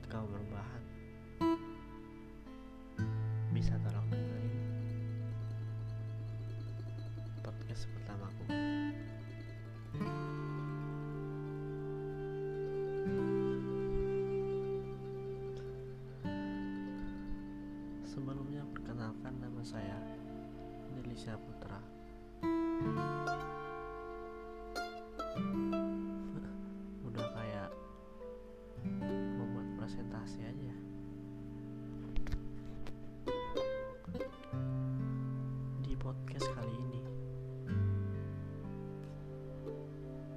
saat kau berbahan. Bisa tolong dengerin podcast pertamaku. Sebelumnya perkenalkan nama saya Delisha Putra podcast kali ini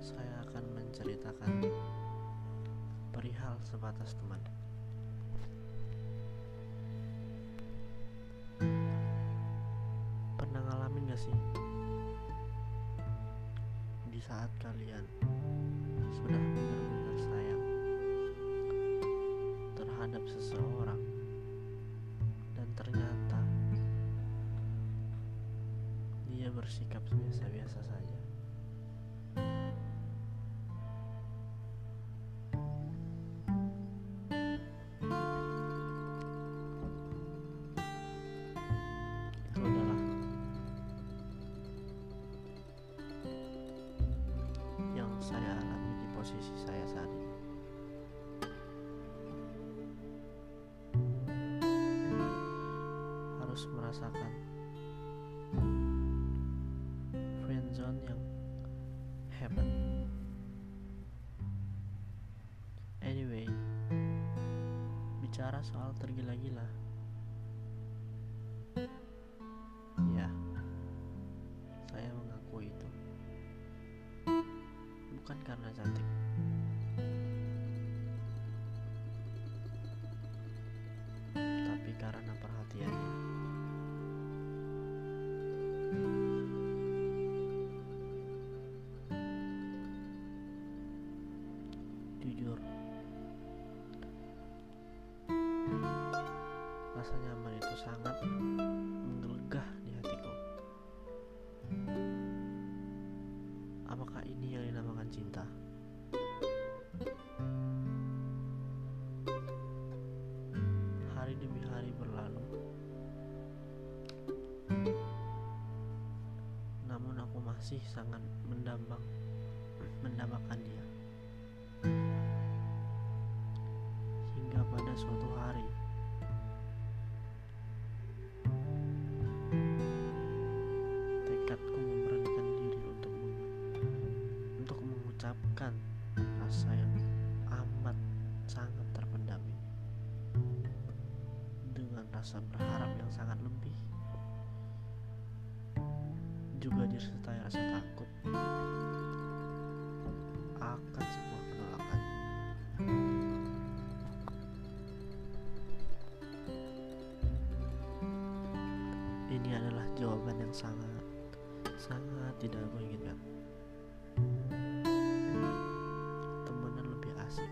saya akan menceritakan perihal sebatas teman. Pernah ngalamin gak sih di saat kalian sudah benar-benar sayang terhadap seseorang harus merasakan friend zone yang hebat. Anyway bicara soal tergila-gila. Ya saya mengakui itu. Bukan karena cantik. Tapi karena rasa nyaman itu sangat menggelegar di hatiku. Apakah ini yang dinamakan cinta? Hari demi hari berlalu. Namun aku masih sangat mendambang mendambakan dia pada suatu hari. Tekadku memberanikan diri untuk untuk mengucapkan rasa yang amat sangat terpendam dengan rasa berharap yang sangat lebih. Juga disertai rasa takut ini adalah jawaban yang sangat sangat tidak aku inginkan temenan lebih asik.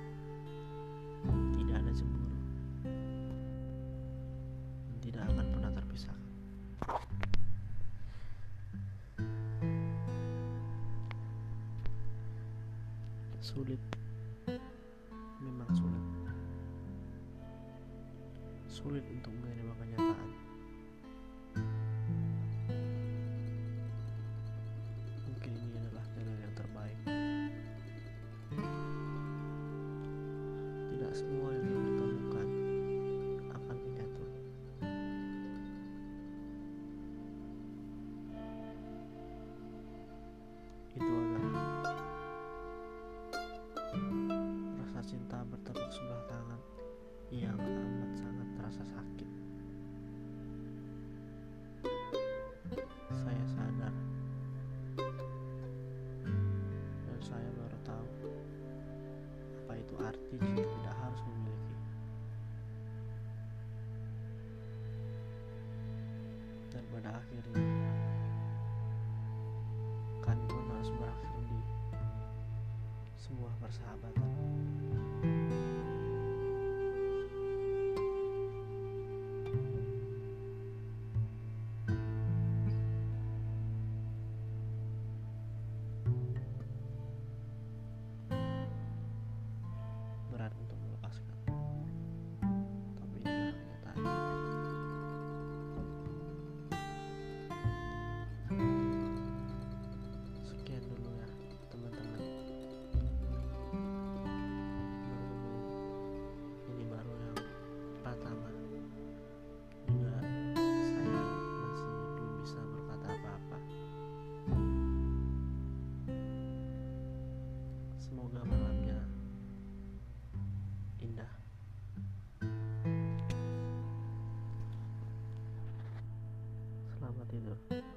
Tidak ada cemburu. Tidak akan pernah terpisahkan. Sulit. Memang sulit. Sulit untuk menerima kenyataan itu arti cinta tidak harus memiliki. Dan pada akhirnya kan pun harus berakhir di sebuah persahabatan selamat tidur.